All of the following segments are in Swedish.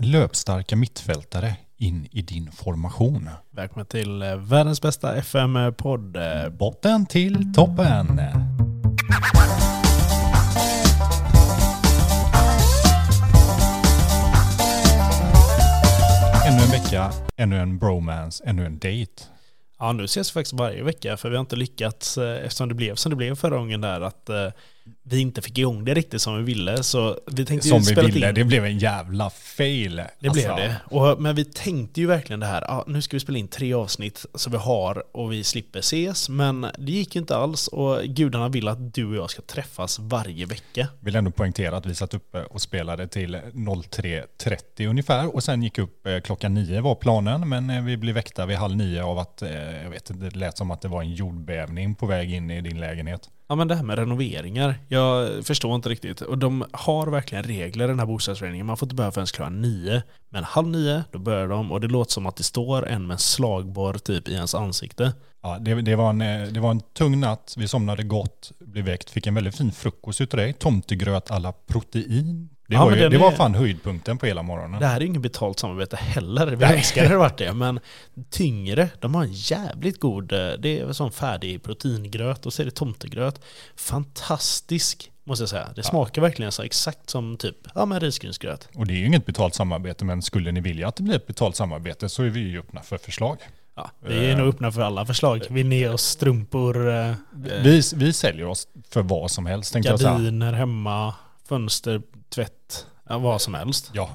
löpstarka mittfältare in i din formation. Välkommen till eh, världens bästa FM-podd. Botten till toppen. Ännu en vecka, ännu en bromance, ännu en date. Ja, nu ses vi faktiskt varje vecka för vi har inte lyckats, eh, eftersom det blev som det blev förra gången där, att eh, vi inte fick igång det riktigt som vi ville. Så vi tänkte Som vi ville, in. det blev en jävla fail. Det blev det. Och, men vi tänkte ju verkligen det här, ja, nu ska vi spela in tre avsnitt så vi har och vi slipper ses. Men det gick ju inte alls och gudarna vill att du och jag ska träffas varje vecka. Vill ändå poängtera att vi satt uppe och spelade till 03.30 ungefär och sen gick upp eh, klockan nio var planen men eh, vi blev väckta vid halv nio av att, eh, jag vet inte, det lät som att det var en jordbävning på väg in i din lägenhet. Ja men det här med renoveringar, jag förstår inte riktigt. Och de har verkligen regler i den här bostadsföreningen. Man får inte börja förrän klockan nio. Men halv nio, då börjar de och det låter som att det står en med en slagborr typ i ens ansikte. Ja, det, det, var en, eh, det var en tung natt, vi somnade gott, blev väckt, fick en väldigt fin frukost utav dig. Tomtegröt alla protein. Det, Ja, var, ju, det var är- fan höjdpunkten på hela morgonen. Det här är inget betalt samarbete heller. Vi önskar det varit det. Men tyngre, de har en jävligt god, eh, det är sån färdig proteingröt och så är det tomtegröt. Fantastisk, måste jag säga. Det smakar verkligen så exakt som typ, ja men risgrynsgröt. Och det är ju inget betalt samarbete, men skulle ni vilja att det blir ett betalt samarbete så är vi ju öppna för förslag. Ja, vi är nog öppna för alla förslag. Vill ni ge oss strumpor, eh, Vi, vi säljer oss för vad som helst tänkte jag säga. gardiner hemma, fönster, tvätt, ja, vad som helst. Ja,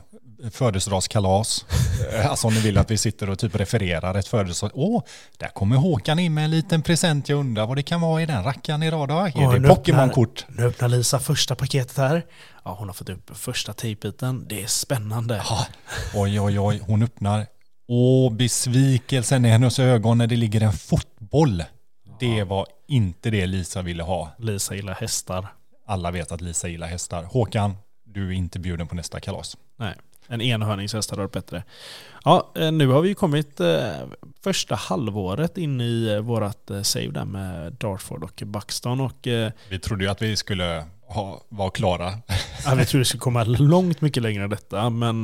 födelsedagskalas. Eh, alltså om ni vill att vi sitter och typ refererar ett födelsedag. Åh, där kommer Håkan in med en liten present. Jag undrar vad det kan vara i den rackaren idag då? Är Åh, det Pokémon-kort? Nu öppnar Lisa första paketet här. Ja, hon har fått upp första tejpbiten. Det är spännande. Ja. Oj, oj, oj. Hon öppnar. Åh, besvikelsen i hennes ögon när det ligger en fotboll. Det var inte det Lisa ville ha. Lisa gillar hästar. Alla vet att Lisa gillar hästar. Håkan, du är inte bjuden på nästa kalas. Nej, en enhörningshäst hade varit bättre. Ja, eh, nu har vi kommit eh, första halvåret in i eh, vårat eh, save där med Dartford och Buxton och Vi trodde ju att vi skulle ha, vara klara. ja, vi tror det skulle komma långt mycket längre än detta men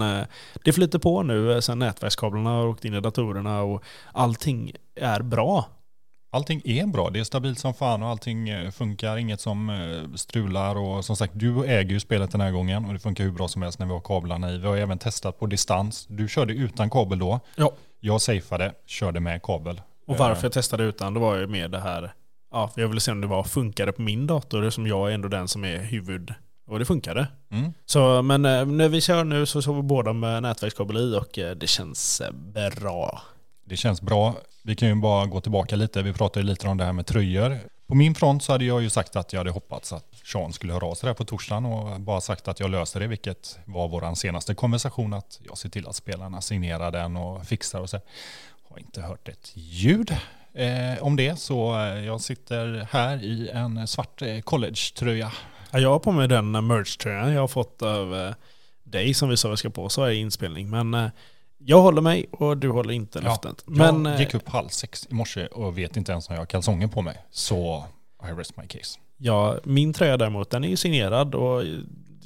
det flyter på nu sen nätverkskablarna har åkt in i datorerna och allting är bra. Allting är bra, det är stabilt som fan och allting eh, funkar, inget som eh, strular och som sagt du äger ju spelet den här gången och det funkar hur bra som helst när vi har kablarna i. Vi har även testat på distans. Du körde utan kabel då. Ja. Jag safeade, körde med kabel. Och varför jag testade utan det var ju med det här, ja, jag ville se om det var, funkade på min dator som jag är ändå den som är huvud. Och det funkade. Mm. Så, men eh, när vi kör nu så sover vi båda med nätverkskabel i och eh, det känns eh, bra. Det känns bra. Vi kan ju bara gå tillbaka lite. Vi pratade ju lite om det här med tröjor. På min front så hade jag ju sagt att jag hade hoppats att Sean skulle höra av sig där på torsdagen och bara sagt att jag löser det, vilket var vår senaste konversation, att jag ser till att spelarna signerar den och fixar och så. Har inte hört ett ljud eh, om det, så eh, jag sitter här i en svart eh, college-tröja. Ja, jag har på mig den eh, merch-tröjan jag har fått av dig som vi sa vi ska på så är inspelning. Men eh, jag håller mig och du håller inte Ja, löftet. Men jag eh, gick upp halv sex i morse och vet inte ens om jag har kalsonger på mig. Så I rest my case. Ja, min tröja däremot, den är ju signerad och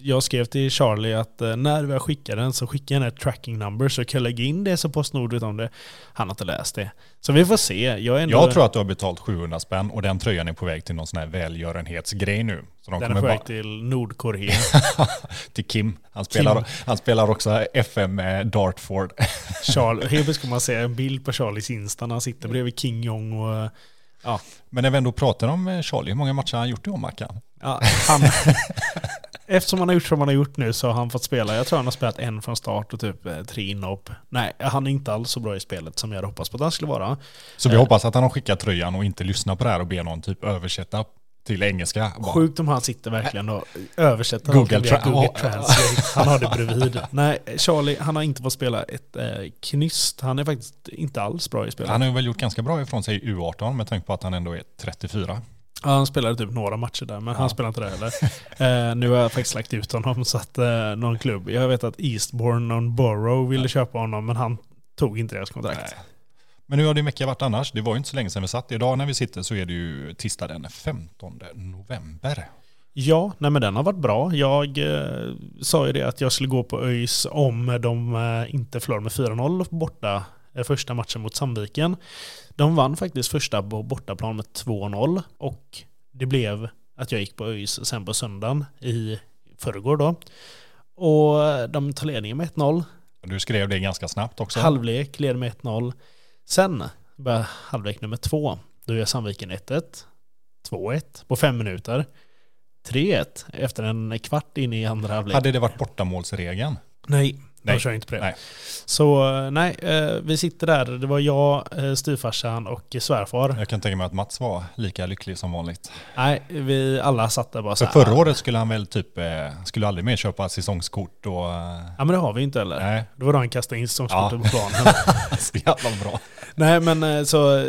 jag skrev till Charlie att eh, när jag skickar den så skickar jag den här tracking number så kan jag lägga in det så Postnord vet om det. Han har inte läst det. Så vi får se. Jag, ändå, Jag tror att du har betalt 700 spänn och den tröjan är på väg till någon sån här välgörenhetsgrej nu. Så de den är på bara väg till Nordkorea. till Kim. Han spelar, han spelar också FM med Dartford. Charlie, helt kommer man se en bild på Charlies Insta när han sitter bredvid King Jong och eh, ja, Men när vi ändå pratar om eh, Charlie, hur många matcher har han gjort i år, Mackan? ja han, Eftersom han har gjort som han har gjort nu så har han fått spela. Jag tror han har spelat en från start och typ eh, tre inhopp. Nej, han är inte alls så bra i spelet som jag hade hoppats på att han skulle vara. Så vi Eh. hoppas att han har skickat tröjan och inte lyssnar på det här och ber någon typ översätta till engelska. Bara, Sjukt om han sitter verkligen och översätter Google Tra- Google Ja. Translate. Han har det bredvid. Nej, Charlie, han har inte fått spela ett eh, knyst. Han är faktiskt inte alls bra i spelet. Han har väl gjort ganska bra ifrån sig i U18 med tanke på att han ändå är 34. Ja, han spelade typ några matcher där, men han spelar inte det heller. eh, nu har jag faktiskt lagt ut honom så att eh, någon klubb, jag vet att Eastbourne, någon Borough ville köpa honom, men han tog inte deras kontrakt. Nej. Men hur har din vecka varit annars? Det var ju inte så länge sedan vi satt. Idag när vi sitter så är det ju tisdag den 15 november. Ja, nej men den har varit bra. Jag eh, sa ju det att jag skulle gå på ÖIS om de eh, inte förlorade med 4-0 borta eh, första matchen mot Sandviken. De vann faktiskt första på bortaplan med 2-0 och det blev att jag gick på ÖIS sen på söndagen i förrgår då. Och de tar ledningen med 1-0. Du skrev det ganska snabbt också. Halvlek leder med 1-0. Sen börjar halvlek nummer två. Då gör Sandviken 1-1. 2-1 på fem minuter. 3-1 efter en kvart in i andra halvlek. Hade det varit bortamålsregeln? Nej, Nej. de kör inte på det. Nej. Så eh, nej, eh, vi sitter där. Det var jag, eh, styvfarsan och svärfar. Jag kan tänka mig att Mats var lika lycklig som vanligt. Nej, vi alla satt där bara så För här. förra året skulle han väl typ, skulle aldrig mer köpa säsongskort och... Ja men det har vi inte heller. Nej, Det var då han kastade in säsongskortet Ja. på planen. så jävla bra. nej men så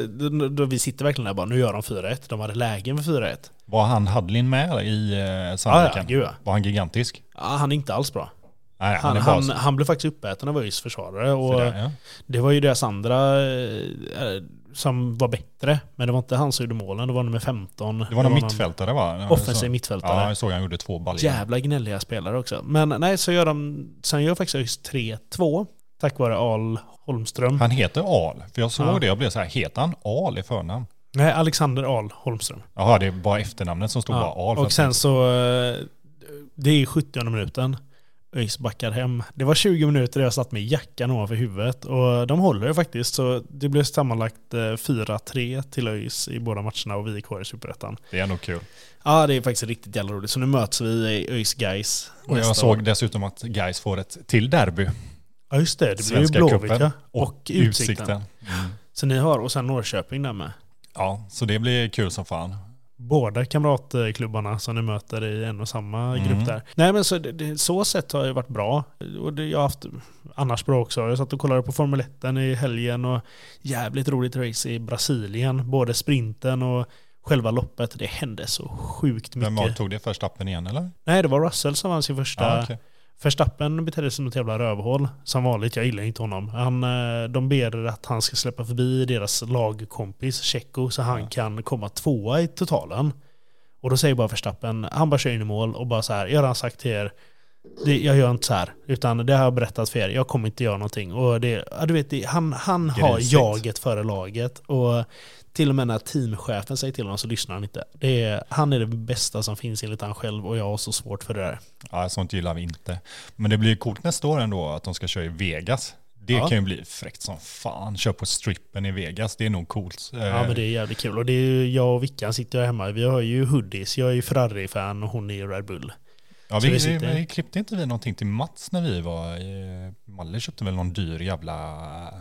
då, vi sitter verkligen där bara, nu gör de 4-1. De hade lägen för 4-1. Var han Hadlin med i eh, Ja, ja, Sandviken? ja. Var han gigantisk? ja. Han är inte alls bra. Nej, han, Han, han, han blev faktiskt uppäten av ÖIS försvarare. Och sådär, ja. Det var ju deras andra eh, som var bättre. Men det var inte han som gjorde målen, det var nummer 15. Det var någon mittfältare va? Offensiv mittfältare. Ja, jag såg han gjorde två baljor. Jävla gnälliga spelare också. Men nej, så gör de, sen gör faktiskt ÖIS 3-2 tack vare Al Holmström. Han heter Al, för jag såg Ja. det jag blev så här, heter han Al i förnamn? Nej, Alexander Al Holmström. Jaha, det är bara efternamnet som stod Ja, bara Al. och sen så, eh, det är 70 minuten. ÖIS backar hem. Det var 20 minuter där jag satt med jackan ovanför huvudet och de håller det faktiskt. Så det blev sammanlagt eh, 4-3 till ÖIS i båda matcherna och vi är kvar i Superettan. Det är nog kul. Ja, det är faktiskt riktigt jävla roligt. Så nu möts vi i ÖIS Guys Och jag såg dessutom att Gais får ett till derby. Ja, just det. Det blir ju cupen ja. och, Utsikten. Mm. Så ni har, och sen Norrköping där med. Ja, så det blir kul som fan. Båda kamratklubbarna som ni möter i en och samma Mm. grupp där. Nej men så, det, så sett har det varit bra. Och det, jag har haft annars bra också. Jag satt och kollade på Formel 1 i helgen och jävligt roligt race i Brasilien. Både sprinten och själva loppet. Det hände så sjukt Vem mycket. tog det första appen igen eller? Nej det var Russell som vann sin första. Ja, okej. Verstappen betedde sig som ett jävla rövhål. Som vanligt, jag gillar inte honom. Han, eh, de ber att han ska släppa förbi deras lagkompis Checo så han Ja. kan komma tvåa i totalen. Och då säger bara Verstappen, han bara kör in i mål och bara så här, jag har redan sagt till er, det, jag gör inte så här, utan det har jag berättat för er, jag kommer inte göra någonting. Och det, ja, du vet, det, han, han har jaget före laget. Och till och med när teamchefen säger till honom så lyssnar han inte. Är, han är det bästa som finns enligt han själv och jag har så svårt för det där. Ja, sånt gillar vi inte. Men det blir coolt nästa år ändå att de ska köra i Vegas. Det Ja. kan ju bli fräckt som fan. Kör på strippen i Vegas, det är nog coolt. Ja men det är jävligt kul. Och det är ju, jag och Vickan sitter ju hemma. Vi har ju hoodies. Jag är ju Ferrari-fan och hon är ju Red Bull. Ja, vi, vi vi, klippte inte vi någonting till Mats när vi var i... Malle köpte väl någon dyr jävla...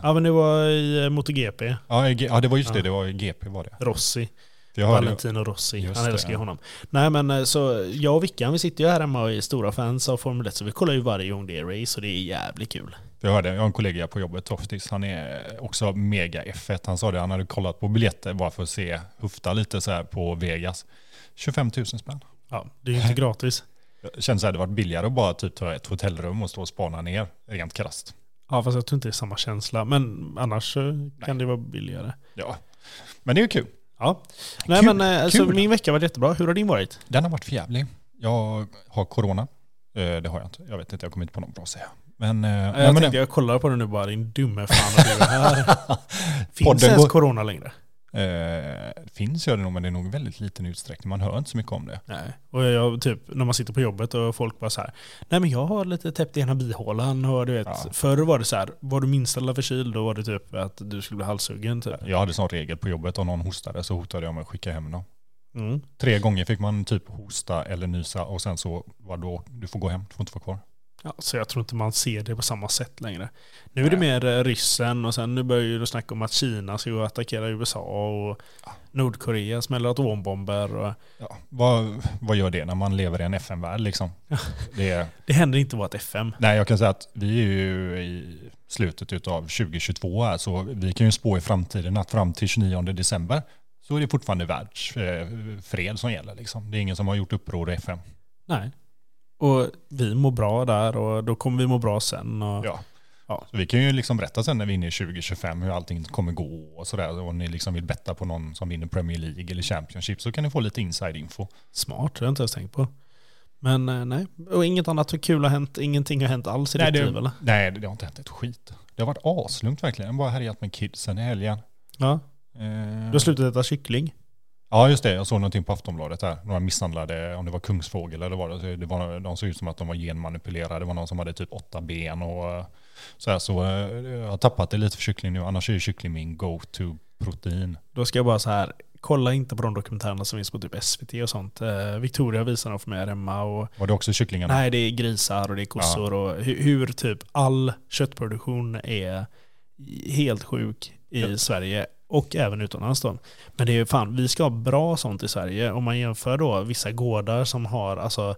Ja men det var i eh, MotoGP. Ja, i ja det var just det, Ja. det var i GP var det. Rossi. Jag Valentino Rossi. Just Han älskar ju ja. honom. Nej men eh, så jag och Vickan vi sitter ju här hemma och är stora fans av Formel 1. Så vi kollar ju varje gång det är race och det är jävligt kul. jag hörde, jag har en kollega på jobbet, Toftis, han är också mega F1. Han sa det, han hade kollat på biljetter bara för att se, hufta lite så här på Vegas. 25 000 spänn. Ja, det är ju inte gratis. Jag kände så här, det varit billigare att bara typ ta ett hotellrum och stå och spana ner, rent krasst. Ja fast jag tror inte det är samma känsla. Men annars kan det vara billigare. Ja, men det är ju kul. Ja. Nej Kul, men eh, alltså, kul. min vecka var jättebra. Hur har din varit? Den har varit för jävlig. Jag har corona. Eh, Det har jag inte. Jag vet inte, jag kommer inte på någon bra att säga. Men, eh, nej, jag men tänkte jag kollar på det nu bara, din dumme fan och du är här. Finns Podden ens går- corona längre? Eh, finns gör det nog, men det är nog väldigt liten utsträckning. Man hör inte så mycket om det. Nej. Och jag, typ, när man sitter på jobbet och folk bara så här. Nej men jag har lite täppt i ena bihålan och du vet. Ja. Förr var det så här. Var du minsta lilla förkyld då var det typ att du skulle bli halshuggen typ. Jag hade sån regel på jobbet, om någon hostade så hotade jag med att skicka hem dem. Mm. Tre gånger fick man typ hosta eller nysa och sen så var då, du får gå hem, du får inte vara kvar. Ja, så jag tror inte man ser det på samma sätt längre. Nu är det Nej. mer eh, ryssen och sen nu börjar ju snacka om att Kina ska gå attackera USA och Ja. Nordkorea smäller atombomber. Och Ja, vad, vad gör det när man lever i en FN-värld liksom? Det är, det händer inte vårt FM. nej, jag kan säga att vi är ju i slutet av 2022 här, så vi kan ju spå i framtiden att fram till 29 december så är det fortfarande världsfred som gäller. Liksom. Det är ingen som har gjort uppror i FN. Nej. Och vi mår bra där och då kommer vi må bra sen. Och, Ja. Ja. Så vi kan ju liksom berätta sen när vi är inne i 2025 hur allting kommer gå och sådär. Och om ni liksom vill betta på någon som vinner Premier League eller Championship så kan ni få lite inside-info. Smart, det har jag inte ens tänkt på. Men eh, nej, och inget annat kul har hänt, ingenting har hänt alls i Nej, ditt det- liv eller? Nej, det har inte hänt ett skit. Det har varit aslugnt verkligen. Jag har bara härjat med kidsen i helgen. Ja, Eh, du har slutat äta kyckling. Ja just det, jag såg någonting på Aftonbladet där. Några misshandlade, om det var kungsfågel eller vad det var. Det var de såg ut som att de var genmanipulerade. Det var någon som hade typ åtta ben och eh, så här. Så eh, jag har tappat det lite för kyckling nu. Annars är ju kyckling min go-to-protein. Då ska jag bara så här, kolla inte på de dokumentärerna som finns på typ SVT och sånt. Eh, Victoria visar dem för mig här hemma och Var det också kycklingarna? nej det är grisar och det är kossor och hur, hur typ all köttproduktion är helt sjuk i Ja. Sverige och även utomlands då. Men det är ju fan, vi ska ha bra sånt i Sverige. Om man jämför då vissa gårdar som har, alltså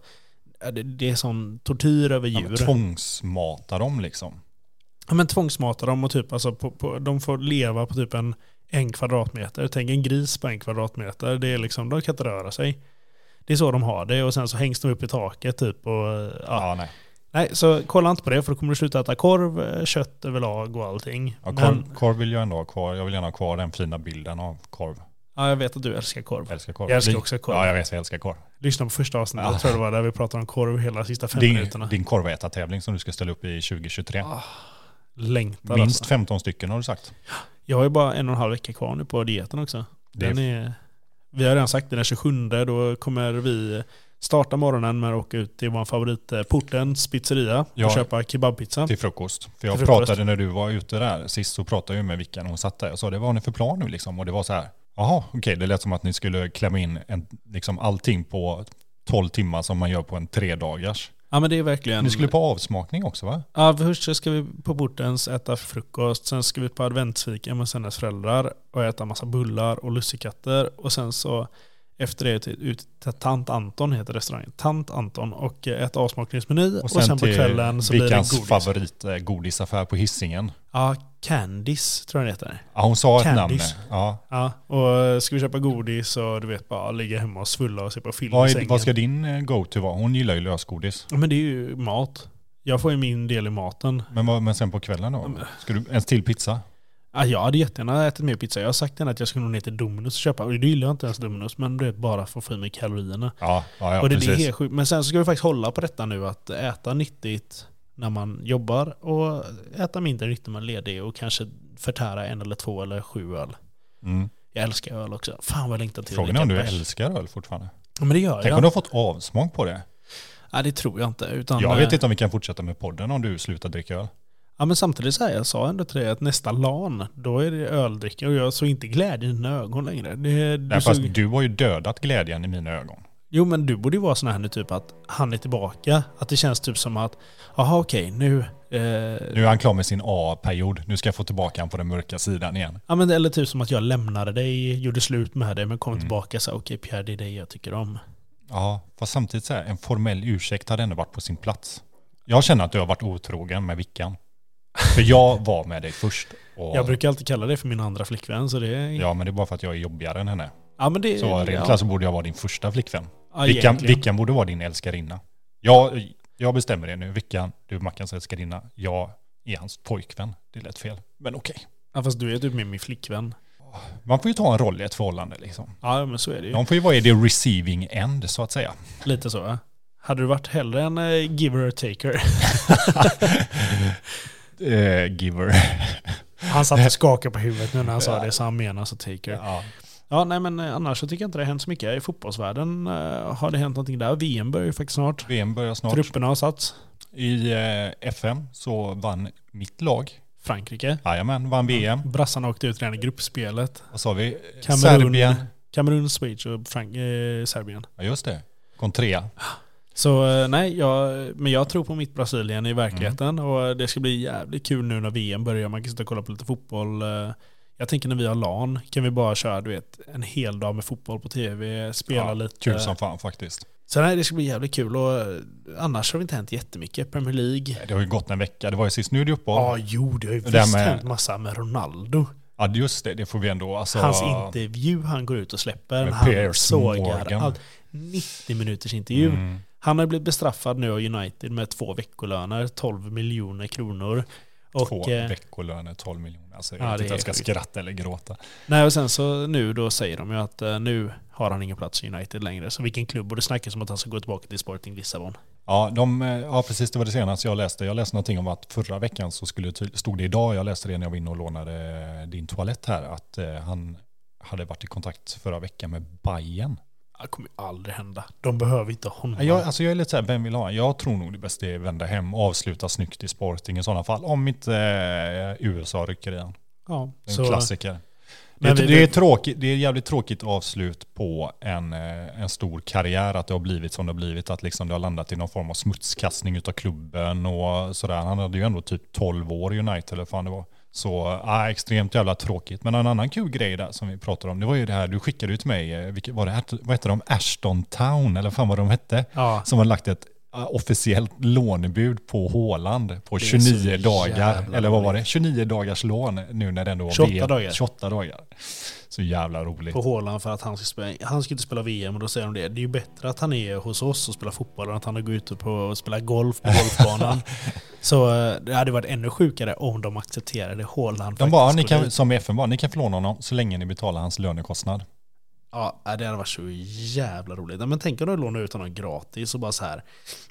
det, det är som tortyr över Ja, djur. men tvångsmata dem liksom. Ja, men tvångsmata dem och typ, alltså, på, på, de får leva på typ en, en kvadratmeter. Tänk en gris på en kvadratmeter. Det är liksom, de kan inte röra sig. Det är så de har det och sen så hängs de upp i taket typ. Och, ja. Ja, nej. Nej, så kolla inte på det för då kommer du sluta äta korv, eh, kött överlag och allting. Ja, Men, korv, korv vill jag ändå ha kvar. Jag vill gärna ha kvar den fina bilden av korv. ja, jag vet att du älskar korv. Jag älskar korv. Jag älskar också korv. Ja, jag vet. Jag älskar korv. Lyssna på första avsnittet, Ja. jag tror det var där vi pratade om korv hela sista fem Din, minuterna. din korvätartävling som du ska ställa upp i 2023. Ah, Längtar Minst alltså. 15 stycken har du sagt. Jag har ju bara en och en halv vecka kvar nu på dieten också. Det Den är, vi har redan sagt det, den 27 då kommer vi starta morgonen med att åka ut till vår favorit eh, pizzeria Ja. och köpa kebabpizza. Till frukost. För jag frukost. pratade när du var ute där sist så pratade jag med Vickan och hon satt där. Jag sa det vad har ni för plan nu liksom? Och det var så här. Jaha, okej, det lät som att ni skulle klämma in en, liksom allting på 12 timmar som man gör på en tre dagars. Ja men det är verkligen... Ni skulle på avsmakning också va? Ja, först ska vi på Portens äta frukost, sen ska vi på adventsfika med hennes föräldrar och äta massa bullar och lussekatter och sen så efter det ut till Tant Anton heter restaurangen. Tant Anton och eh, äta avsmakningsmeny och sen, på kvällen så blir det godis. favoritgodisaffär på Hisingen. Ja, Candice tror jag den heter. Ja, hon sa ett namn. Candice. Ja. Ja, och ska vi köpa godis och du vet bara ligga hemma och svulla och se på film Vad, är, vad ska din eh, go-to vara? Hon gillar ju lösgodis. Ja, men det är ju mat. Jag får ju min del i maten. Men, vad, men sen på kvällen då? Ska du ens till pizza? Ja, jag hade jättegärna ätit mer pizza. Jag har sagt att jag ska nog ner till Dominus och köpa. Och det gillar jag inte ens Dominus, men du vet bara för att få i mig kalorierna. Ja, ja, ja och det, det precis. är helt sjukt. Men sen så ska vi faktiskt hålla på detta nu att äta nyttigt när man jobbar och äta mindre nyttigt när man är ledig och kanske förtära en eller två eller sju öl. Mm. Jag älskar öl också. Fan vad jag längtar till Frågan är om du bärs. älskar öl fortfarande? Ja, men det gör Tänk jag. om du har fått avsmak på det? Ja, det tror jag inte. Utan, Jag vet eh, inte om vi kan fortsätta med podden om du slutar dricka öl. Ja men samtidigt så här, jag sa ändå till dig att nästa LAN, då är det öldricka och jag såg inte glädje i dina ögon längre. Det, du Nej, fast såg, du har ju dödat glädjen i mina ögon. Jo men du borde ju vara sån här nu typ att han är tillbaka. Att det känns typ som att, jaha okej nu... Eh, Nu är han klar med sin A-period. Nu ska jag få tillbaka han på den mörka sidan igen. Ja men eller typ som att jag lämnade dig, gjorde slut med dig men kom Mm. tillbaka så här, okej Pierre det är dig jag tycker om. Ja, fast samtidigt så här, en formell ursäkt hade ändå varit på sin plats. Jag känner att du har varit otrogen med Vickan. För jag var med dig först. Och, Jag brukar alltid kalla det för min andra flickvän så det är... Ja, men det är bara för att jag är jobbigare än henne. ja men det... Så rent ja, så borde jag vara din första flickvän. ja, Vickan. Vickan borde vara din älskarinna. Jag, jag bestämmer det nu. Vickan, du är Mackans älskarinna. Jag är hans pojkvän. Det lät fel. Men okej. Ja fast du är typ med min flickvän. Man får ju ta en roll i ett förhållande liksom. Ja men så är det ju. De får ju vara i the receiving end så att säga. Lite så ja. Hade du varit hellre en giver or taker? Eh, giver. Han satt och skakade på huvudet nu när han sa det, så han menar så taker. ja. Ja, nej men eh, annars så tycker jag inte det har hänt så mycket. I fotbollsvärlden eh, har det hänt någonting där. VM börjar ju faktiskt snart. VM börjar snart. Trupperna har satts. I eh, FM så vann mitt lag. Frankrike. Jajamän, vann VM. Brassarna åkte ut redan i gruppspelet. Vad sa vi? Kamerun, Serbien. Kamerun, Schweiz och Frank eh, Serbien. Ja, just det. Kom trea. Så eh, nej, jag, men jag tror på mitt Brasilien i verkligheten och det ska bli jävligt kul nu när VM börjar. Man kan sitta och kolla på lite fotboll. eh. Jag tänker när vi har LAN kan vi bara köra du vet, en hel dag med fotboll på tv, spela Ja, lite. Kul som fan faktiskt. Så nej, det ska bli jävligt kul och eh, annars har det inte hänt jättemycket. Premier League. Det har ju gått en vecka. Det var ju sist nu det uppehåll. Ja, jo, det har ju Det visst med- hänt massa med Ronaldo. Ja, just det. Det får vi ändå. Alltså, Hans intervju han går ut och släpper. Han Piers sågar allt. 90 minuters intervju. Mm. Han har blivit bestraffad nu av United med två veckolöner, 12 miljoner kronor. Och, Två eh, veckolöner, 12 miljoner. Alltså, jag Ja, vet inte om jag ska sjukt. skratta eller gråta. Nej, och sen så nu då säger de ju att eh, nu har han ingen plats i United längre. Så vilken klubb? Och det snackas om att han ska gå tillbaka till Sporting Lissabon. Ja, de, eh, ja, precis det var det senaste jag läste. Jag läste någonting om att förra veckan så skulle, stod det idag, jag läste det när jag var inne och lånade din toalett här, att han hade varit i kontakt förra veckan med Bayern. Det kommer ju aldrig hända. De behöver inte honom. Jag, alltså jag är lite så här, vem vill ha honom? Jag tror nog det bästa är att vända hem och avsluta snyggt i Sporting i sådana fall. Om inte eh, USA rycker i han. ja, En så, klassiker. Det vi- det, är tråkigt, det är ett jävligt tråkigt avslut på en, eh, en stor karriär, att det har blivit som det har blivit, att liksom det har landat i någon form av smutskastning utav klubben och sådär. Han hade ju ändå typ 12 år i United eller vad fan det var. Så ja, extremt jävla tråkigt. Men en annan kul grej där som vi pratade om, det var ju det här, du skickade ju till mig, eh, vilket, var det, vad hette de, Ashton Town eller fan vad de hette? ja, Som har lagt ett officiellt lånebud på Håland på Det är så 29 dagar. Eller vad var det? roligt. 29 dagars lån nu när det ändå var 28 VM. dagar. 28 dagar. Så jävla roligt. på Håland för att han ska, spela, han ska inte spela VM och då säger de det. Det är ju bättre att han är hos oss och spelar fotboll än att han går ute på och spelar golf på golfbanan. Så eh, det hade varit ännu sjukare om de accepterade Håland. De bara, ni kan, som FN bara, ni kan få låna honom så länge ni betalar hans lönekostnad. Ja, det hade varit så jävla roligt. Men tänk om du lånar ut honom gratis och bara så här.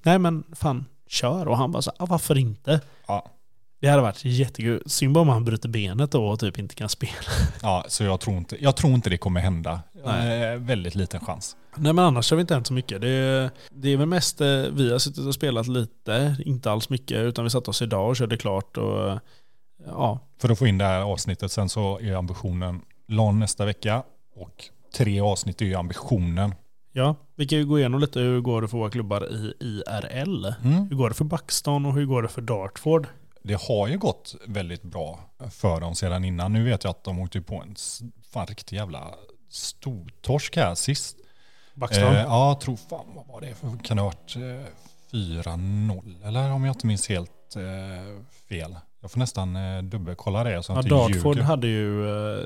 Nej men fan, kör. Och han bara så här, "Ah, varför inte? Ja. Det hade varit jättekul. Synd bara om han bryter benet då och typ inte kan spela. Ja, så jag tror inte, jag tror inte det kommer hända. Nej. Eh, väldigt liten chans. Nej men annars har vi inte hänt så mycket. Det det är väl mest, eh, vi har suttit och spelat lite, inte alls mycket, utan vi satte oss idag och körde klart och ja, För att få in det här avsnittet sen så är ambitionen LAN nästa vecka och tre avsnitt är ju ambitionen. ja. Vi kan ju gå igenom lite hur går det för våra klubbar i IRL. Mm. Hur går det för Buxton och hur går det för Dartford? Det har ju gått väldigt bra för dem sedan innan. Nu vet jag att de åkte på en fan riktig jävla stortorsk här sist. Buxton? Eh, ja, tror fan vad var det? För, kan det ha varit eh, 4-0 eller om jag inte minns helt eh, fel. Jag får nästan eh, dubbelkolla det så ja, Dartford ljuger. hade ju eh,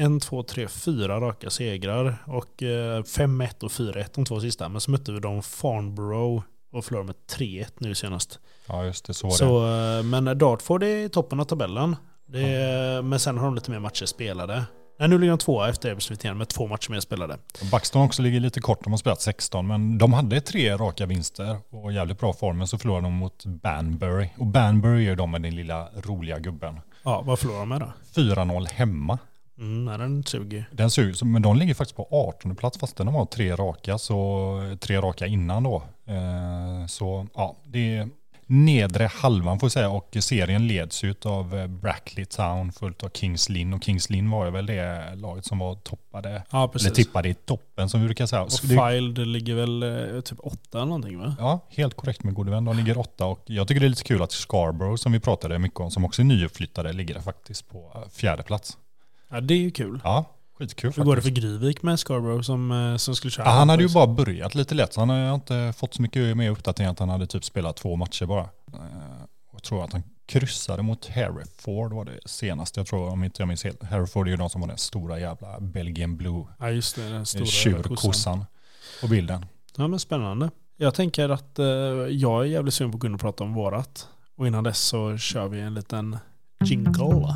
en, två, tre, fyra raka segrar och eh, 5-1 och 4-1 de två sista. Men så mötte vi dem Farnborough och förlorade med 3-1 nu senast. Ja, just det. Så var det. Så, eh, men Dartford är i toppen av tabellen. Är, Men sen har de lite mer matcher spelade. Nej, nu ligger de tvåa efter Ebersviten med två matcher mer spelade. Buxton också ligger lite kort, de har spelat 16, men de hade tre raka vinster och jävligt bra form, men så förlorade de mot Banbury. Och Banbury är ju de med den lilla roliga gubben. Ja, vad förlorar de med då? 4-0 hemma. Mm, nej, den suger. Den suger, men de ligger faktiskt på 18 plats fast de har tre raka, så tre raka innan då. Eh, så ja, det är nedre halvan får jag säga och serien leds ju av eh, Brackley Town fullt av Kings Lynn och Kings Lynn var ju väl det laget som var toppade, Ja, eller tippade i toppen som vi brukar säga. Och det- Filed ligger väl eh, typ åtta eller någonting va? Ja, helt korrekt med gode vän. De ligger åtta och jag tycker det är lite kul att Scarborough som vi pratade mycket om, som också är nyuppflyttade, ligger faktiskt på eh, fjärde plats. Ja, det är ju kul. Ja, skitkul Hur går det faktiskt. för Gryvik med Scarborough som, eh, som skulle köra? Ja, han hade ju bara börjat lite lätt, så han har inte fått så mycket mer uppdatering han hade typ spelat två matcher bara. Eh, Jag tror att han kryssade mot Hereford var det senaste, jag tror om inte jag minns helt. Hereford är ju de som var den stora jävla Belgian Blue Ja, just det. Den stora tjurkossan på bilden. Ja, men spännande. Jag tänker att eh, jag är jävligt sugen på att kunna prata om vårat. Och innan dess så kör vi en liten jingle.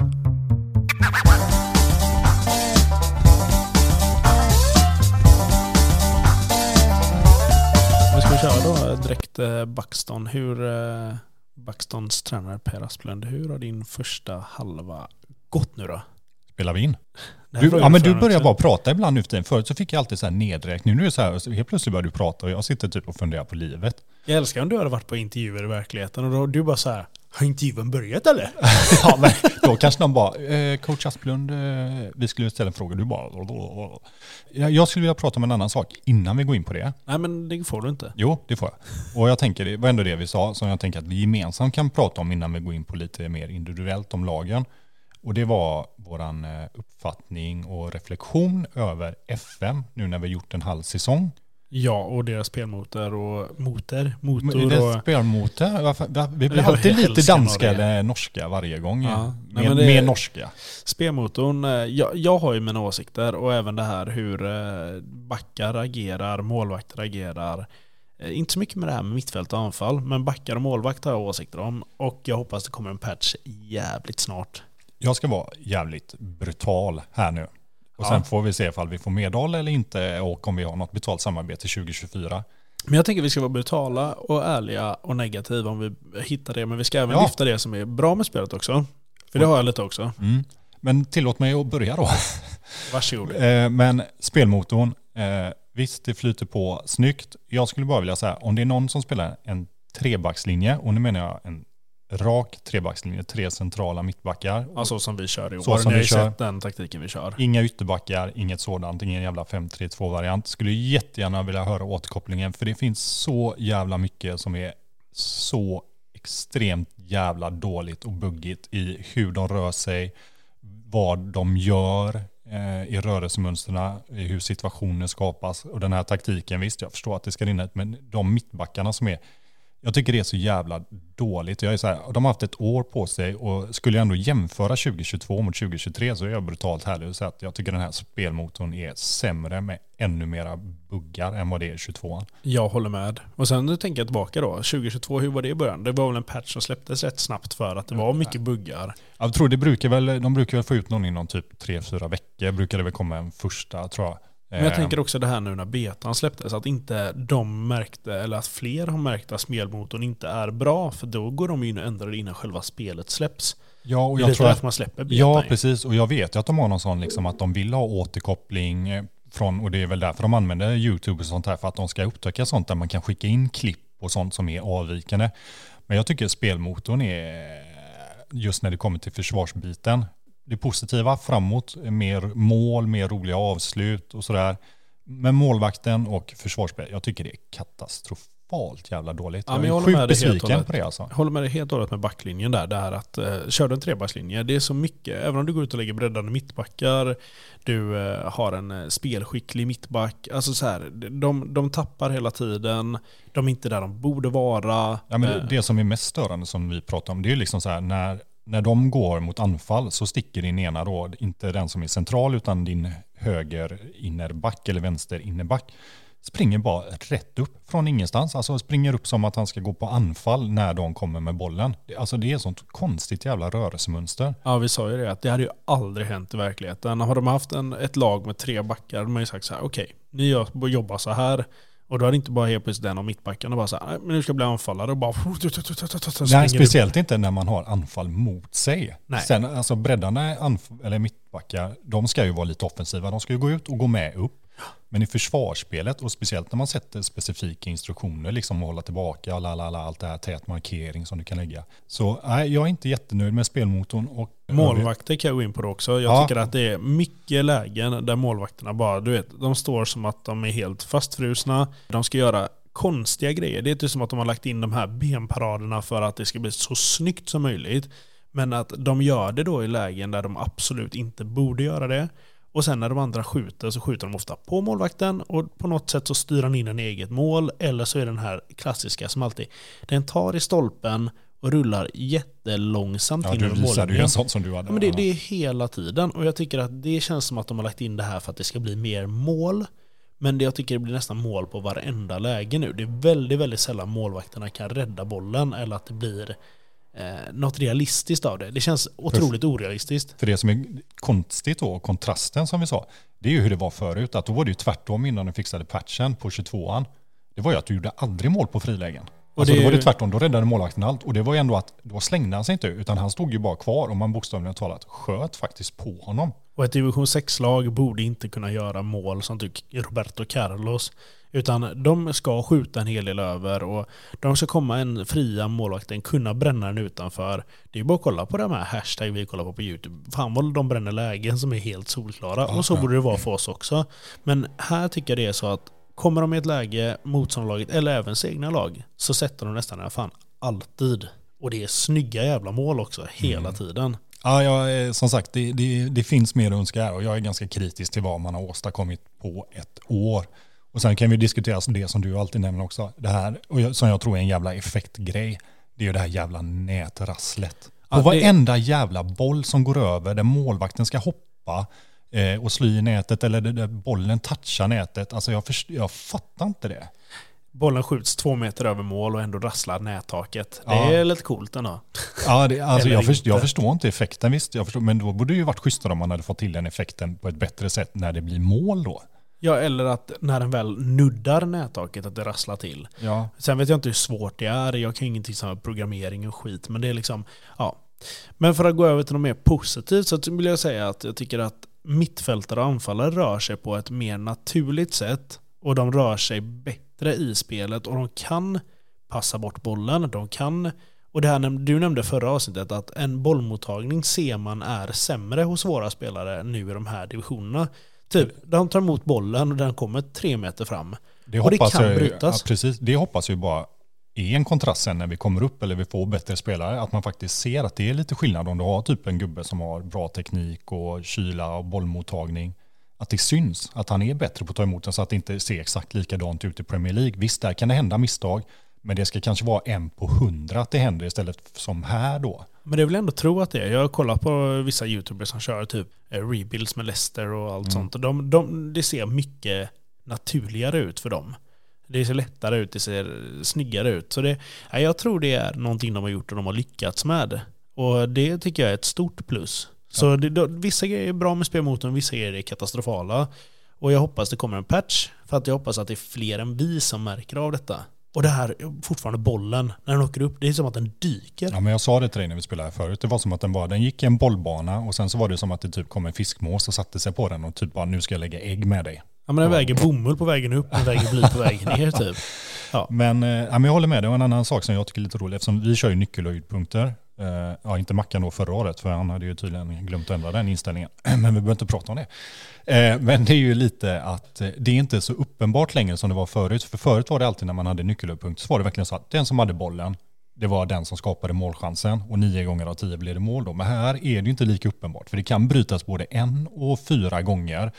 Köra då direkt eh, Buxton. Hur eh, Buxtons tränare Per Asplund, hur har din första halva gått nu då? Spelar vi in? Du, ja, men du börjar också. bara prata ibland nu för tiden. Förut så fick jag alltid så här nedräkning. Nu är det så här, helt plötsligt börjar du prata och jag sitter typ och funderar på livet. Jag älskar om du hade varit på intervjuer i verkligheten och då du bara så här, har intervjun börjat eller? ja, men då kanske de bara, eh, coach Asplund, eh, vi skulle ställa en fråga. Du bara, jag jag skulle vilja prata om en annan sak innan vi går in på det. Nej men det får du inte. Jo, det får jag. Och jag tänker, det var ändå det vi sa, som jag tänker att vi gemensamt kan prata om innan vi går in på lite mer individuellt om lagen. Och det var våran eh, uppfattning och reflektion över FM nu när vi gjort en halv säsong. Ja, och deras spelmotor och motor, motor det och... spelmotor, varför- vi blir alltid lite danska Norge. eller norska varje gång. Ja, nej, Mer, mer norska. Spelmotorn, eh, jag, jag har ju mina åsikter och även det här hur eh, backar agerar, målvakter agerar. Eh, Inte så mycket med det här med mittfält och anfall, men backar och målvakt har jag åsikter om. Och jag hoppas det kommer en patch jävligt snart. Jag ska vara jävligt brutal här nu. Och Ja. sen får vi se ifall vi får medhåll eller inte och om vi har något betalt samarbete 2024. Men jag tänker att vi ska vara brutala och ärliga och negativa om vi hittar det. Men vi ska även Ja. lyfta det som är bra med spelet också. För det har jag lite också. Mm. Men tillåt mig att börja då. Varsågod. Eh, Men spelmotorn, eh, visst det flyter på snyggt. Jag skulle bara vilja säga, om det är någon som spelar en trebackslinje, och nu menar jag en rak trebackslinje, tre centrala mittbackar. Ja, så som vi kör i år. Så som Ni vi kör. sett den taktiken vi kör. Inga ytterbackar, inget sådant, ingen jävla 5-3-2-variant. Skulle jättegärna vilja höra återkopplingen, för det finns så jävla mycket som är så extremt jävla dåligt och buggigt i hur de rör sig, vad de gör eh, i rörelsemönsterna, i hur situationer skapas. Och den här taktiken, visst jag förstår att det ska rinna ut, men de mittbackarna som är jag tycker det är så jävla dåligt. Jag är så här, de har haft ett år på sig och skulle jag ändå jämföra 2022 mot 2023 så är jag brutalt härlig och säga att jag tycker den här spelmotorn är sämre med ännu mera buggar än vad det är i 22 Jag håller med. Och sen tänker jag tillbaka då. 2022, hur var det i början? Det var väl en patch som släpptes rätt snabbt för att det var mycket buggar. Jag tror det brukar väl, de brukar väl få ut någon inom typ 3-4 veckor, brukar det väl komma en första tror jag. Men jag Eh, tänker också det här nu när betan släpptes, att inte de märkte, eller att fler har märkt att spelmotorn inte är bra, för då går de in och ändrar det innan själva spelet släpps. Ja, och det är jag tror att man släpper betan Ja, precis. Och jag vet ju att de har någon sån liksom att de vill ha återkoppling eh, från, och det är väl därför de använder YouTube och sånt här, för att de ska upptäcka sånt där man kan skicka in klipp och sånt som är avvikande. Men jag tycker spelmotorn är, just när det kommer till försvarsbiten, det positiva framåt, mer mål, mer roliga avslut och sådär. Men målvakten och försvarsspel, jag tycker det är katastrofalt jävla dåligt. Ja, men jag jag är sjukt besviken på det alltså. Jag håller med dig helt och hållet med backlinjen där. Det här att eh, kör du en trebackslinje, det är så mycket. Även om du går ut och lägger breddande mittbackar, du eh, har en eh, spelskicklig mittback. Alltså så här, de, de tappar hela tiden. De är inte där de borde vara. Ja, men Eh, det, det som är mest störande som vi pratar om, det är liksom så här när, när de går mot anfall så sticker din ena då, inte den som är central utan din höger innerback eller vänster innerback, springer bara rätt upp från ingenstans. Alltså springer upp som att han ska gå på anfall när de kommer med bollen. Alltså det är ett sånt konstigt jävla rörelsemönster. Ja, vi sa ju det, att det hade ju aldrig hänt i verkligheten. Har de haft en, ett lag med tre backar, de har ju sagt så här, okej, ni jobbar så här. Och då hade inte bara helt plötsligt den av mittbackarna bara så här, "Nej, men nu ska jag bli anfallare och bara... Nej, speciellt inte när man har anfall mot sig. Nej. Sen, alltså breddarna, eller mittbackar, de ska ju vara lite offensiva. De ska ju gå ut och gå med upp. Men i försvarsspelet, och speciellt när man sätter specifika instruktioner, liksom att hålla tillbaka, la, la, la, allt det här, tät markering som du kan lägga. Så nej, jag är inte jättenöjd med spelmotorn. Och Målvakter kan jag gå in på det också. Jag Ja. tycker att det är mycket lägen där målvakterna bara, du vet, de står som att de är helt fastfrusna. De ska göra konstiga grejer. Det är inte som att de har lagt in de här benparaderna för att det ska bli så snyggt som möjligt. Men att de gör det då i lägen där de absolut inte borde göra det. Och sen när de andra skjuter så skjuter de ofta på målvakten och på något sätt så styr han in en eget mål. Eller så är den här klassiska som alltid, den tar i stolpen och rullar jättelångsamt Ja, in du över visade ju mållinjen. en sån som du hade. Ja, men det, det är hela tiden och jag tycker att det känns som att de har lagt in det här för att det ska bli mer mål. Men det jag tycker det blir nästan mål på varenda läge nu. Det är väldigt, väldigt sällan målvakterna kan rädda bollen eller att det blir eh, något realistiskt av det. Det känns otroligt orealistiskt. För det som är konstigt då, kontrasten som vi sa, det är ju hur det var förut. Att då var det ju tvärtom innan du fixade patchen på 22an. Det var ju att du gjorde aldrig mål på frilägen. Och Alltså det då var det tvärtom, då räddade målvakten allt. Och det var ju ändå att, då slängde han sig inte utan han stod ju bara kvar och man bokstavligen talat sköt faktiskt på honom. Och ett division 6-lag borde inte kunna göra mål som typ Roberto Carlos. Utan de ska skjuta en hel del över och de ska komma en fria målvakten, kunna bränna den utanför. Det är bara att kolla på de här hashtag vi kollar på på YouTube. Fan vad de bränner lägen som är helt solklara. och så borde det vara för oss också. Men här tycker jag det är så att kommer de i ett läge, motståndarlaget eller även sina egna lag, så sätter de nästan fall alltid. Och det är snygga jävla mål också, hela tiden. Ja, jag, som sagt, det, det, det finns mer att önska här och jag är ganska kritisk till vad man har åstadkommit på ett år. Och sen kan vi diskutera det som du alltid nämner också, det här, och jag, som jag tror är en jävla effektgrej, det är ju det här jävla nätrasslet. På Ja, varenda jävla boll som går över där målvakten ska hoppa eh, och slå i nätet eller där- bollen touchar nätet, alltså jag, först, jag fattar inte det. bollen skjuts två meter över mål och ändå rasslar nättaket. Det Ja. är lite coolt ändå. Ja, det, alltså jag, först, jag förstår inte effekten visst, jag förstår, men då borde det ju varit schysstare om man hade fått till den effekten på ett bättre sätt när det blir mål då. Ja, eller att när den väl nuddar nättaket att det rasslar till. Ja, Sen vet jag inte hur svårt det är. Jag kan ingenting som programmering och skit. Men det är liksom, ja. Men för att gå över till något mer positivt så vill jag säga att jag tycker att mittfältare och anfallare rör sig på ett mer naturligt sätt. Och de rör sig bättre i spelet och de kan passa bort bollen. De kan, och det här du nämnde förra avsnittet att en bollmottagning ser man är sämre hos våra spelare nu i de här divisionerna. Typ, de tar emot bollen och den kommer tre meter fram. det Och det hoppas kan jag, brytas. Ja, precis, det hoppas ju bara är en kontrast sen när vi kommer upp eller vi får bättre spelare. Att man faktiskt ser att det är lite skillnad om du har typ en gubbe som har bra teknik och kyla och bollmottagning. Att det syns att han är bättre på att ta emot den så att det inte ser exakt likadant ut i Premier League. Visst, där kan det hända misstag. Men det ska kanske vara en på hundra att det händer istället som här då. Men det vill jag ändå tro att det är. Jag har kollat på vissa YouTubers som kör typ eh, rebuilds med Leicester och allt sånt. Och de, de, det ser mycket naturligare ut för dem. Det ser lättare ut, det ser snyggare ut. Så det, ja, jag tror det är någonting de har gjort och de har lyckats med. Och det tycker jag är ett stort plus. Så det, då, vissa grejer är bra med spelmotorn, vissa grejer är katastrofala. Och jag hoppas det kommer en patch, för att jag hoppas att det är fler än vi som märker av detta. Och det här, fortfarande bollen, när den åker upp, det är som att den dyker. Ja, men jag sa det till dig när vi spelade här förut. Det var som att den bara, den gick i en bollbana och sen så var det som att det typ kom en fiskmås och satte sig på den och typ bara nu ska jag lägga ägg med dig. Ja men den väger bomull på vägen upp, den väger bly på vägen ner typ. Men, eh, ja, men jag håller med dig. Och en annan sak som jag tycker är lite rolig, eftersom vi kör ju nyckelhöjdpunkter. Uh, ja, inte Mackan då förra året, för han hade ju tydligen glömt att ändra den inställningen. Men vi behöver inte prata om det. Uh, men det är ju lite att eh, det är inte så uppenbart längre som det var förut. För förut var det alltid när man hade nyckelhöjdpunkt så var det verkligen så att den som hade bollen, det var den som skapade målchansen och nio gånger av tio blev det mål då. Men här är det ju inte lika uppenbart, för det kan brytas både en och fyra gånger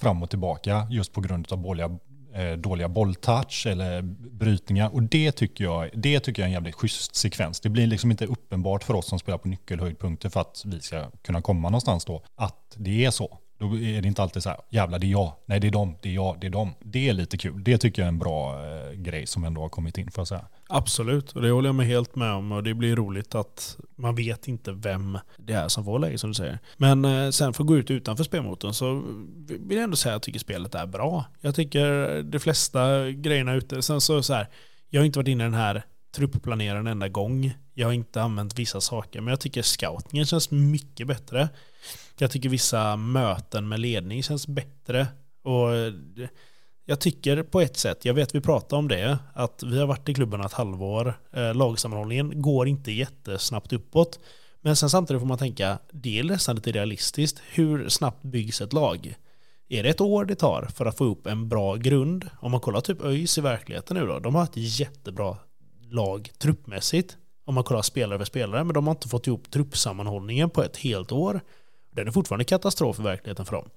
fram och tillbaka just på grund av dåliga, Eh, dåliga bolltouch eller brytningar. Och det tycker, jag, det tycker jag är en jävligt schysst sekvens. Det blir liksom inte uppenbart för oss som spelar på nyckelhöjdpunkter för att vi ska kunna komma någonstans då, att det är så. Då är det inte alltid så här, jävla det är jag, nej det är dem, det är jag, det är dem. Det är lite kul. Det tycker jag är en bra eh, grej som ändå har kommit in för att säga. Absolut, och det håller jag med helt med om. Och det blir roligt att man vet inte vem det är som får läge som du säger. Men eh, sen för att gå ut utanför spelmotorn så vill jag ändå säga att jag tycker spelet är bra. Jag tycker de flesta grejerna ute, sen så, så här, jag har inte varit inne i den här truppplaneraren en enda gång. Jag har inte använt vissa saker, men jag tycker scoutingen känns mycket bättre. Jag tycker vissa möten med ledning känns bättre. Och eh, jag tycker på ett sätt, jag vet vi pratade om det, att vi har varit i klubben ett halvår. Eh, lagsammanhållningen går inte jättesnabbt uppåt. Men sen samtidigt får man tänka, det är nästan lite realistiskt. Hur snabbt byggs ett lag? Är det ett år det tar för att få upp en bra grund? Om man kollar typ ÖIS i verkligheten nu då, de har ett jättebra lag truppmässigt. Om man kollar spelare för spelare, men de har inte fått ihop truppsammanhållningen på ett helt år. Den är fortfarande katastrof i verkligheten för dem.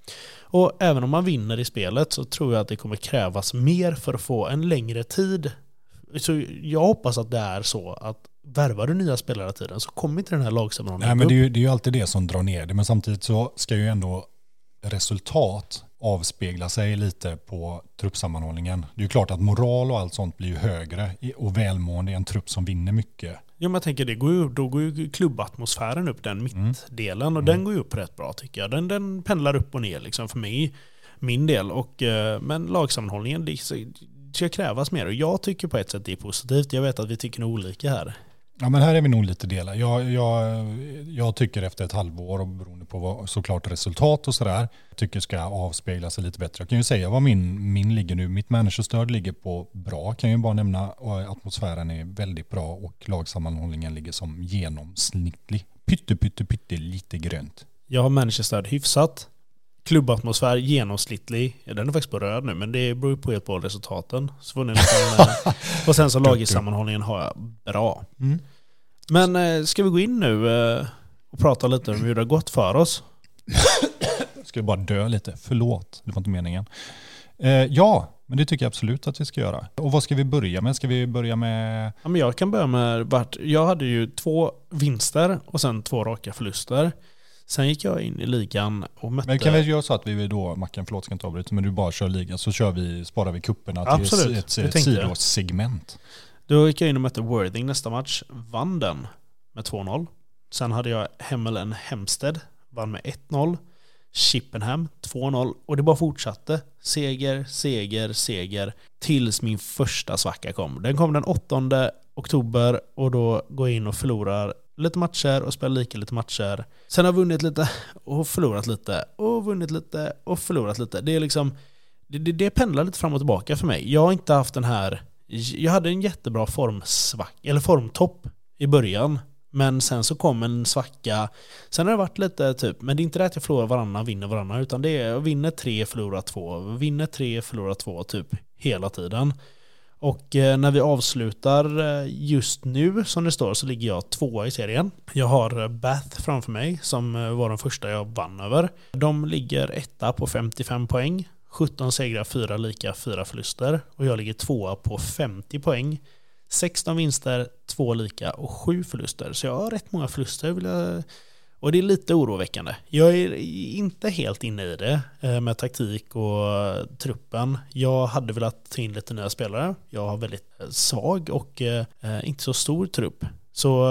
Och även om man vinner i spelet så tror jag att det kommer krävas mer för att få en längre tid. Så jag hoppas att det är så att värvar du nya spelare hela tiden så kommer inte den här Nej, lagsammanhållningen men gå det är, ju, det är ju alltid det som drar ner det. Men samtidigt så ska ju ändå resultat avspegla sig lite på truppsammanhållningen. Det är ju klart att moral och allt sånt blir ju högre och välmående i en trupp som vinner mycket. Jo men jag tänker det går ju, då går ju klubbatmosfären upp den mittdelen och den går ju upp rätt bra tycker jag. Den, den pendlar upp och ner liksom för mig, min del. Och, eh, men lagsammanhållningen, det ska krävas mer och jag tycker på ett sätt det är positivt. Jag vet att vi tycker olika här. Ja men här är vi nog lite delar. Jag, jag, jag tycker efter ett halvår och beroende på vad, såklart resultat och sådär, tycker ska avspegla sig lite bättre. Jag kan ju säga vad min, min ligger nu. Mitt managerstöd ligger på bra kan jag ju bara nämna och atmosfären är väldigt bra och lagsammanhållningen ligger som genomsnittlig. Pytte pytte pytte lite grönt. Jag har managerstöd hyfsat. Klubbatmosfär genomsnittlig. Den är faktiskt på röd nu, men det beror ju på helt på resultaten. Så får ni liksom, eh, och sen så lagersammanhållningen har jag bra. Mm. Men eh, ska vi gå in nu eh, och prata lite om hur det har gått för oss? Ska vi bara dö lite? Förlåt, det var inte meningen. Eh, ja, men det tycker jag absolut att vi ska göra. Och vad ska vi börja med? Ska vi börja med... Ja, men jag kan börja med vart. Jag hade ju två vinster och sen två raka förluster. Sen gick jag in i ligan och mötte... Men kan vi göra så att vi då, Mackan förlåt ska inte avbryta, men du bara kör ligan så kör vi, sparar vi kupperna till Absolut, ett, ett jag. sidosegment. Då gick jag in och mötte Worthing nästa match, vann den med 2-0. Sen hade jag Hemmelen Hempstead, vann med 1-0. Chippenham 2-0 och det bara fortsatte. Seger, seger, seger tills min första svacka kom. Den kom den 8 oktober och då går jag in och förlorar lite matcher och spelat lika lite matcher. Sen har jag vunnit lite och förlorat lite och vunnit lite och förlorat lite. Det är liksom det, det, det pendlar lite fram och tillbaka för mig. Jag har inte haft den här jag hade en jättebra formsvack, eller formtopp i början. Men sen så kom en svacka. Sen har det varit lite typ, men det är inte det att jag förlorar varannan, vinner varannan, utan det är jag vinner tre, förlorar två, vinner tre, förlorar två, typ hela tiden. Och eh, när vi avslutar eh, just nu, som det står, så ligger jag tvåa i serien. Jag har eh, Bath framför mig, som var den första jag vann över. De ligger etta på 55 poäng. 17 segrar, 4 lika, 4 förluster. Och jag ligger tvåa på 50 poäng. 16 vinster, 2 lika och 7 förluster. Så jag har rätt många förluster. Vill jag... Och det är lite oroväckande. Jag är inte helt inne i det eh, med taktik och eh, truppen. Jag hade velat ta in lite nya spelare. Jag har väldigt eh, svag och inte så stor trupp. Så,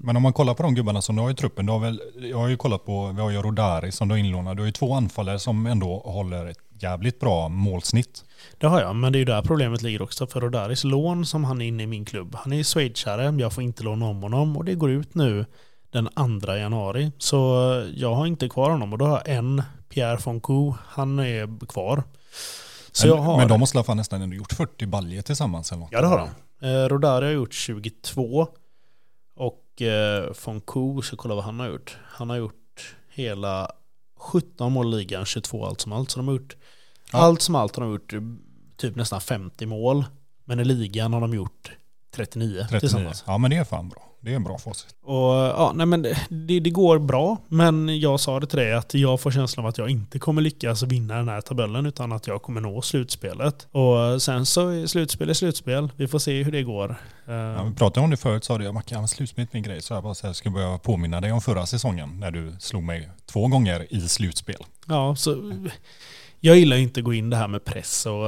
Men om man kollar på de gubbarna som du har i truppen, du har väl, jag har ju kollat på, vi har ju Rodari som du har inlånad, du har ju två anfallare som ändå håller ett jävligt bra målsnitt. Det har jag, men det är ju där problemet ligger också. För Rodaris lån som han är inne i min klubb, han är schweizare, jag får inte låna om honom och det går ut nu den 2 januari. Så jag har inte kvar honom och då har jag en, Pierre Fonco, han är kvar. Så men, har... men de måste i alla fall nästan ändå gjort 40 baljer tillsammans eller något. Ja det har de. Eh, Rodari har gjort 22 och eh, Fonco, ska kolla vad han har gjort. Han har gjort hela 17 mål i ligan, 22 allt som allt. Så de har gjort, ja. allt som allt har de gjort typ nästan 50 mål. Men i ligan har de gjort 39, 39. tillsammans. Ja men det är fan bra. Det är en bra facit. Och ja, nej men det, det, går bra. Men jag sa det till dig att jag får känslan av att jag inte kommer lyckas vinna den här tabellen utan att jag kommer nå slutspelet. Och sen så är slutspel är slutspel. Vi får se hur det går. Ja, vi pratade om det förut sa du, jag Mackan, slutspel är min grej. Så jag bara så här, ska börja påminna dig om förra säsongen när du slog mig två gånger i slutspel. Ja, så jag gillar inte att gå in det här med press och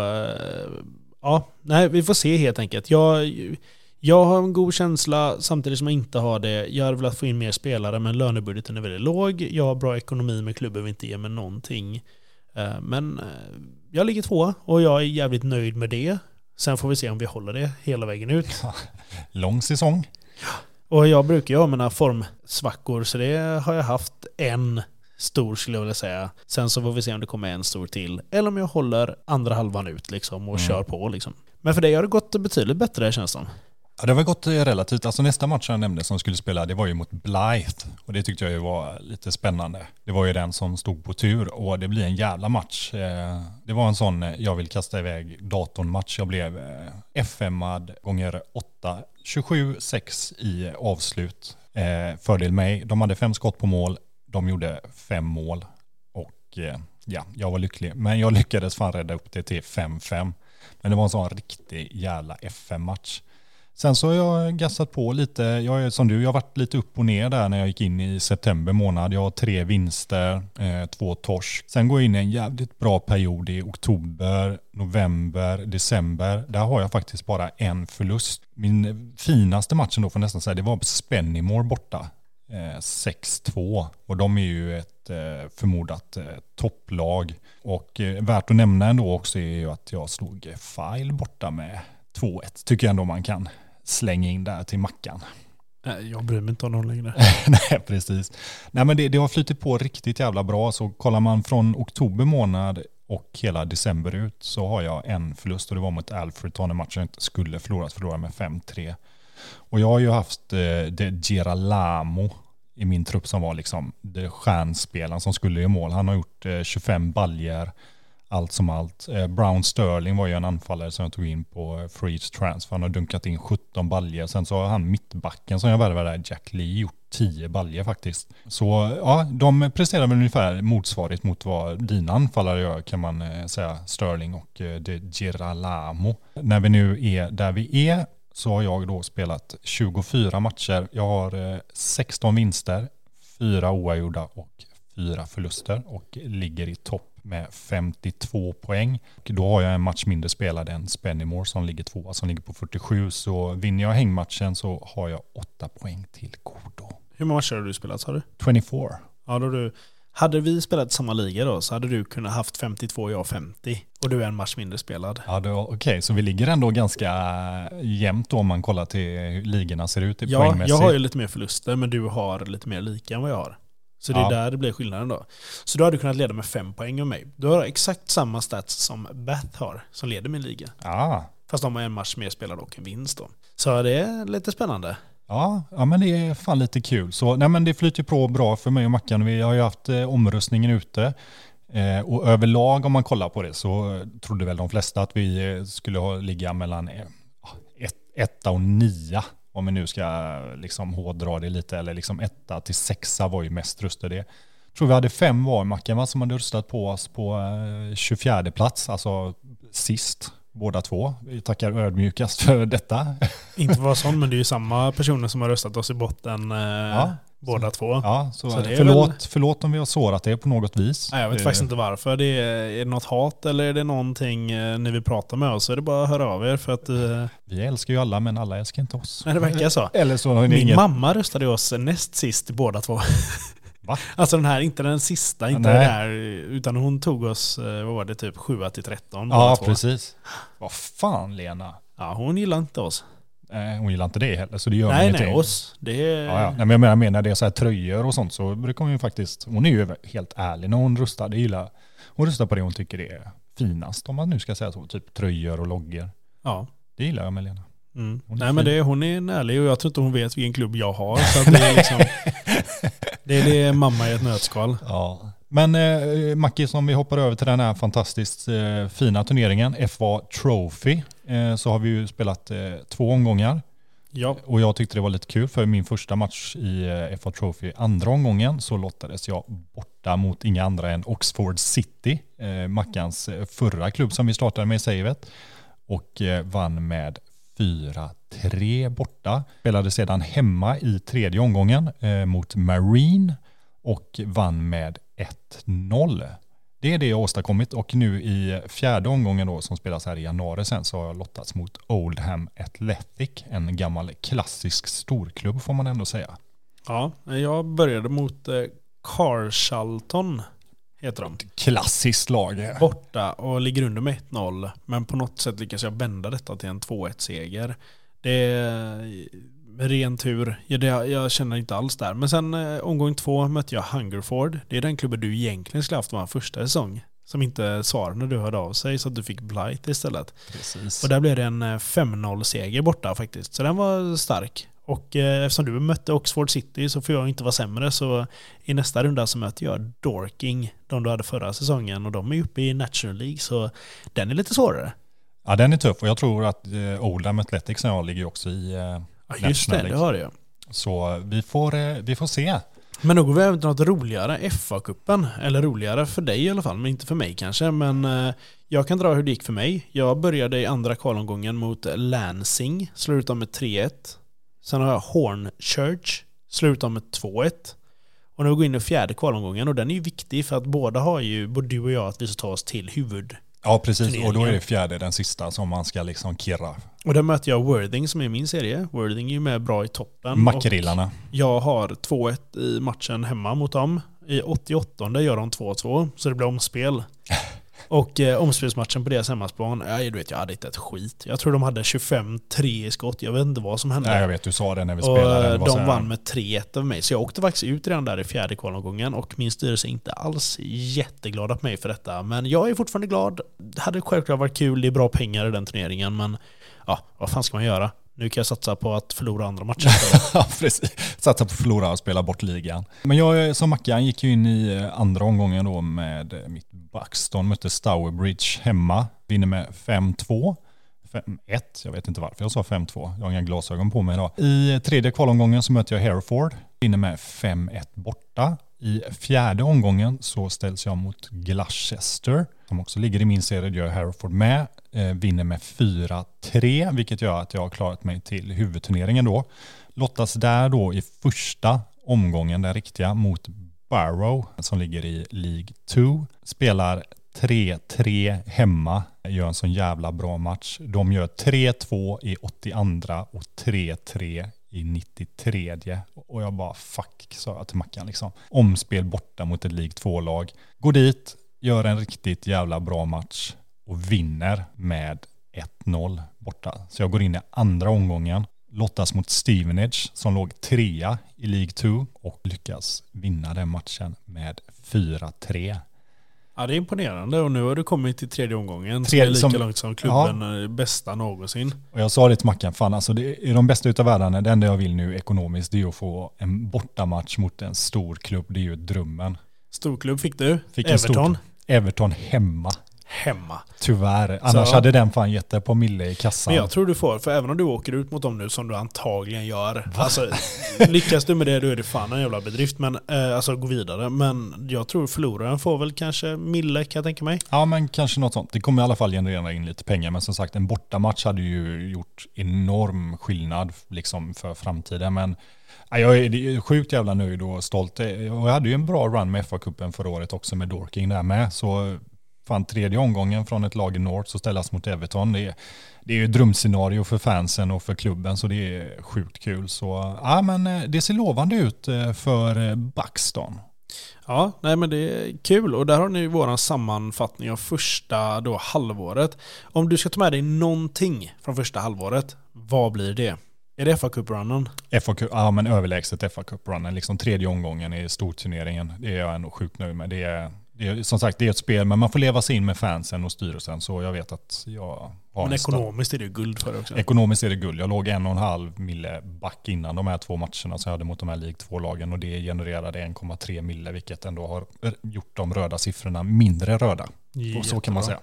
ja, nej, vi får se helt enkelt. Jag jag har en god känsla samtidigt som jag inte har det. Jag hade velat få in mer spelare men lönebudgeten är väldigt låg. Jag har bra ekonomi men klubben vill inte ge mig någonting. Eh, men eh, jag ligger två och jag är jävligt nöjd med det. Sen får vi se om vi håller det hela vägen ut. Lång säsong. Och jag brukar ju ha mina formsvackor så det har jag haft en stor skulle jag vilja säga. Sen så får vi se om det kommer en stor till. Eller om jag håller andra halvan ut liksom och mm. kör på liksom. Men för dig har det gått betydligt bättre känns det som. Ja, det har gått eh, relativt. Alltså nästa match jag nämnde som skulle spela, det var ju mot Blythe. Och det tyckte jag ju var lite spännande. Det var ju den som stod på tur och det blir en jävla match. Eh, det var en sån, eh, jag vill kasta iväg datorn-match. Jag blev eh, FM-ad gånger 8, 27-6 i avslut. Fördel mig. De hade fem skott på mål. De gjorde fem mål. Och ja, jag var lycklig. Men jag lyckades fan rädda upp det till 5-5. Men det var en sån riktig jävla FM-match. Sen så har jag gassat på lite. Jag är som du, jag har varit lite upp och ner där när jag gick in i september månad. Jag har tre vinster, eh, två torsk. Sen går jag in i en jävligt bra period i oktober, november, december. Där har jag faktiskt bara en förlust. Min finaste matchen då får jag nästan säga, det var Spennymore borta. Eh, 6-2 och de är ju ett eh, förmodat eh, topplag. Och eh, värt att nämna ändå också är ju att jag slog File borta med 2-1 tycker jag ändå man kan slänga in där till Mackan. Nej, jag bryr mig inte om någon längre. Nej, precis. Nej, men det, det har flyttit på riktigt jävla bra. Så kollar man från oktober månad och hela december ut så har jag en förlust och det var mot Alfredton, en match jag inte skulle förlorat, förlorade med 5-3. Och jag har ju haft eh, det Giralamo i min trupp som var liksom det stjärnspelaren som skulle i mål. Han har gjort eh, 25 baljer allt som allt. Eh, Brown Sterling var ju en anfallare som jag tog in på eh, free transfer. Han har dunkat in 17 baljer. Sen så har han mittbacken som jag värvade där, Jack Lee, gjort 10 baljer faktiskt. Så ja, de presterar väl ungefär motsvarigt mot vad dina anfallare gör kan man eh, säga, Sterling och eh, De Giralamo. När vi nu är där vi är så har jag då spelat 24 matcher. Jag har 16 vinster, 4 oavgjorda och fyra förluster och ligger i topp med 52 poäng. Och då har jag en match mindre spelad än Spennymoor som ligger tvåa, som ligger på 47. Så vinner jag hängmatchen så har jag åtta poäng till godo. Hur många matcher har du spelat sa du? 24. Ja, då du, hade vi spelat samma liga då så hade du kunnat haft 52 och jag 50. Och du är en match mindre spelad. Ja, okej, okay. så vi ligger ändå ganska jämnt då om man kollar till hur ligorna ser ut ja, poängmässigt. Jag har ju lite mer förluster men du har lite mer lika än vad jag har. Så det är ja. där det blir skillnaden då. Så du hade kunnat leda med fem poäng av mig. Du har exakt samma stats som Beth har, som leder min liga. Ja. Fast de har en match mer spelad och en vinst då. Så det är lite spännande. Ja, ja, men det är fan lite kul. Så, nej, men det flyter på bra för mig och Mackan. Vi har ju haft eh, omröstningen ute. Eh, och överlag om man kollar på det så trodde väl de flesta att vi eh, skulle ha, ligga mellan eh, ett, etta och nia om vi nu ska liksom hårdra det lite, eller liksom etta till sexa var ju mest röstade. Jag tror vi hade fem var Mackan som hade röstat på oss på 24 eh, plats, alltså sist båda två. Vi tackar ödmjukast för detta. Inte för att vara sån, men det är ju samma personer som har röstat oss i botten. Eh, ja, båda så, två. Ja, så, så förlåt, väl... förlåt om vi har sårat det på något vis. Nej, jag vet det... faktiskt inte varför. Det är, är det något hat eller är det någonting eh, ni vill prata med oss så är det bara att höra av er. För att, uh... Vi älskar ju alla men alla älskar inte oss. Nej, det verkar så. eller så Min inget... mamma röstade oss näst sist båda två. Va? Alltså den här, inte den sista, inte den här, utan hon tog oss, eh, vad var det, typ 7 till 13. Ja, precis. Vad fan Lena? Ja, hon gillar inte oss. Nej, hon gillar inte det heller, så det gör nej, ingenting. Nej, oss. Det ja, ja. Nej, men jag menar, när det är så här tröjor och sånt så brukar hon ju faktiskt, hon är ju helt ärlig när hon röstar. Det gillar, hon röstar på det hon tycker är finast, om man nu ska säga så. Typ tröjor och loggor. Ja. Det gillar jag med Lena. Mm. Nej men det, hon är en ärlig och jag tror inte hon vet vilken klubb jag har. Så det, är liksom, det, är, det mamma i ett nötskal. Ja. Men eh, Mackis, om vi hoppar över till den här fantastiskt eh, fina turneringen, FA Trophy, eh, så har vi ju spelat eh, två omgångar. Ja. Och jag tyckte det var lite kul för min första match i eh, FA Trophy, andra omgången, så lottades jag borta mot inga andra än Oxford City, eh, Mackans eh, förra klubb som vi startade med i savet. Och vann med 4-3 borta. Spelade sedan hemma i tredje omgången eh, mot Marine och vann med 1-0. Det är det jag åstadkommit och nu i fjärde omgången då som spelas här i januari sen så har jag lottats mot Oldham Athletic, en gammal klassisk storklubb får man ändå säga. Ja, jag började mot eh, Carshalton heter de. Klassiskt lag. Borta och ligger under med 1-0. Men på något sätt lyckas jag vända detta till en 2-1-seger. Det är ren tur. Jag, jag känner inte alls där. Men sen eh, omgång två mötte jag Hungerford. Det är den klubben du egentligen skulle haft var första säsong. Som inte svarade när du hörde av sig så att du fick Blight istället. Precis. Och där blev det en 5-0-seger eh, borta faktiskt. Så den var stark. Och eh, eftersom du mötte Oxford City så får jag inte vara sämre. Så i nästa runda så möter jag Dorking, de du hade förra säsongen. Och de är uppe i National League, så den är lite svårare. Ja, den är tuff. Och jag tror att eh, Oldham Athletics och jag ligger också i eh, ja, just det, det har jag. Så vi får, eh, vi får se. Men då går vi över till något roligare, FA-cupen. Eller roligare för dig i alla fall, men inte för mig kanske. Men eh, jag kan dra hur det gick för mig. Jag började i andra kvalomgången mot Lansing, slår ut dem med 3-1. Sen har jag Hornchurch, slutar med 2-1. Och nu går vi in i fjärde kvalomgången och den är ju viktig för att båda har ju, både du och jag, att vi ska ta oss till huvud. Ja, precis. Och då är det fjärde, den sista, som man ska liksom kirra. Och där möter jag Worthing som är min serie. Worthing är ju med bra i toppen. Makrillarna. Jag har 2-1 i matchen hemma mot dem. I 88 gör de 2-2, så det blir omspel. Och eh, omspelsmatchen på deras hemmaplan, ja, du vet, jag hade inte ett skit. Jag tror de hade 25-3 i skott, jag vet inte vad som hände. Nej, jag vet, du sa det när vi och spelade. Och de vann med 3-1 över mig, så jag åkte faktiskt ut redan där i fjärde kvalomgången och min styrelse är inte alls jätteglada på mig för detta. Men jag är fortfarande glad. Det hade självklart varit kul, det är bra pengar i den turneringen, men ja, vad fan ska man göra? Nu kan jag satsa på att förlora andra matcher. ja, precis. Satsa på att förlora och spela bort ligan. Men jag som Mackan gick ju in i eh, andra omgången då med eh, mitt Buxton, mötte Stourbridge hemma, vinner med 5-2. 5-1, jag vet inte varför jag sa 5-2. Jag har inga glasögon på mig idag. I eh, tredje kvalomgången så möter jag Hereford, vinner med 5-1 borta. I fjärde omgången så ställs jag mot Gloucester, som också ligger i min serie, gör Hereford med. Eh, vinner med 4-3, vilket gör att jag har klarat mig till huvudturneringen då. Lottas där då i första omgången, den riktiga, mot Barrow som ligger i League 2. Spelar 3-3 hemma, gör en sån jävla bra match. De gör 3-2 i 82 och 3-3 i 93. Och jag bara fuck, sa jag till Mackan liksom. Omspel borta mot ett League 2-lag. Går dit, gör en riktigt jävla bra match och vinner med 1-0 borta. Så jag går in i andra omgången, lottas mot Stevenage som låg trea i League 2 och lyckas vinna den matchen med 4-3. Ja det är imponerande och nu har du kommit till tredje omgången. Tredje, som är lika som, långt som klubben ja. bästa någonsin. Och jag sa det till Mackan, fan alltså det är de bästa utav världarna. Det enda jag vill nu ekonomiskt det är att få en bortamatch mot en stor klubb. Det är ju drömmen. Storklubb fick du. Fick Everton. Stor, Everton hemma hemma. Tyvärr, annars så, hade den fan gett det på mille i kassan. Men jag tror du får, för även om du åker ut mot dem nu som du antagligen gör. Alltså, lyckas du med det då är det fan en jävla bedrift. Men, eh, alltså gå vidare. Men jag tror förloraren får väl kanske mille kan jag tänka mig. Ja men kanske något sånt. Det kommer i alla fall generera in lite pengar. Men som sagt en bortamatch hade ju gjort enorm skillnad liksom för framtiden. Men jag är sjukt jävla nöjd och stolt. Jag hade ju en bra run med FA-cupen förra året också med Dorking där med. Så fan tredje omgången från ett lag i North så ställas mot Everton. Det är, det är ju ett drömscenario för fansen och för klubben så det är sjukt kul. Så ja, men eh, det ser lovande ut eh, för eh, Buxton. Ja, nej men det är kul och där har ni vår sammanfattning av första då halvåret. Om du ska ta med dig någonting från första halvåret, vad blir det? Är det fa Cup-runnen? ja men överlägset fa Cup-runnen. Liksom tredje omgången i storturneringen. Det är jag ändå sjukt nöjd med. Det är, det som sagt, det är ett spel, men man får leva sig in med fansen och styrelsen. Så jag vet att jag har Men ekonomiskt är det guld för det också. Ekonomiskt är det guld. Jag låg en och en halv mille back innan de här två matcherna som jag hade mot de här League 2-lagen. Och det genererade 1,3 mille, vilket ändå har gjort de röda siffrorna mindre röda. Och så kan man säga.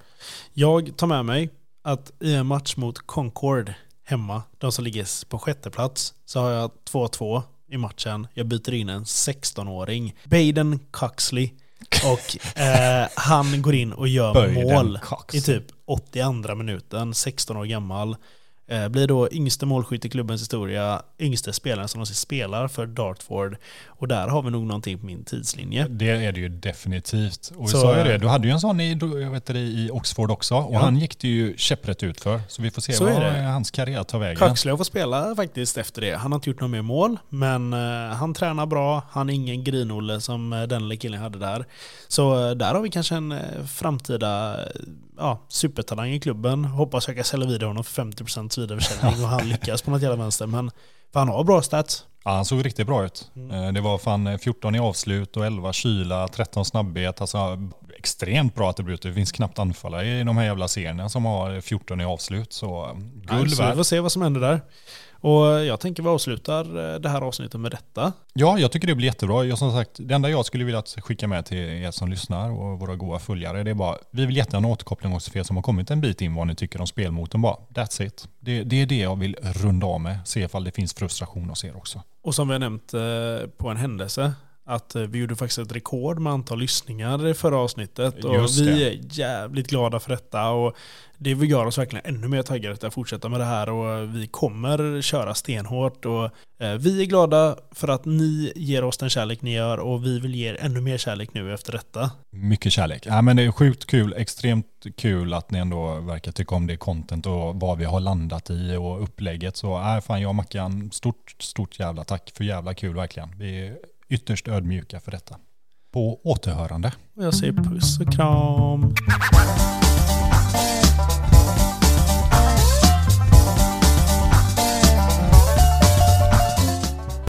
Jag tar med mig att i en match mot Concord hemma, de som ligger på sjätte plats, så har jag 2-2 i matchen. Jag byter in en 16-åring. Baden Coxley och eh, han går in och gör Böjden mål Cox. i typ 82 minuten, 16 år gammal. Eh, blir då yngste målskytt i klubbens historia, yngste spelaren som någonsin spelar för Dartford. Och där har vi nog någonting på min tidslinje. Det är det ju definitivt. Och vi sa ju det, du hade ju en sån i, jag vet det, i Oxford också. Och ja. han gick det ju käpprätt ut för. Så vi får se vad hans karriär tar vägen. Kaxlöv får spela faktiskt efter det. Han har inte gjort något mer mål, men uh, han tränar bra. Han är ingen grinolle som uh, den killen hade där. Så där har vi kanske en framtida ja, supertalang i klubben. Hoppas jag kan sälja vidare honom för 50% vidareförsäljning och han lyckas på något jävla vänster. Men för han har bra stats. Ja, han såg riktigt bra ut. Mm. Eh, det var fan 14 i avslut och 11 kyla, 13 snabbhet. Alltså extremt bra attribut. Det finns knappt anfallare i de här jävla serierna som har 14 i avslut. Så guld ja, Vi får se vad som händer där. Och jag tänker vi avslutar eh, det här avsnittet med detta. Ja, jag tycker det blir jättebra. Jag, som sagt, det enda jag skulle vilja skicka med till er som lyssnar och våra goda följare, det är bara, vi vill jättegärna återkoppling också för er som har kommit en bit in vad ni tycker om spelmotorn. Bara, that's it. Det, det är det jag vill runda av med. Se ifall det finns frustration hos er också. Och som vi har nämnt eh, på en händelse, att eh, vi gjorde faktiskt ett rekord med antal lyssningar i förra avsnittet. Och vi är jävligt glada för detta. Och det gör oss verkligen ännu mer taggade att fortsätta med det här. Och vi kommer köra stenhårt. Och eh, vi är glada för att ni ger oss den kärlek ni gör. Och vi vill ge er ännu mer kärlek nu efter detta. Mycket kärlek. Ja, men det är sjukt kul. Extremt kul att ni ändå verkar tycka om det content och vad vi har landat i och upplägget. Så äh, fan jag och Mackan, stort, stort jävla tack för jävla kul verkligen. Vi ytterst ödmjuka för detta. På återhörande. Och jag säger puss och kram.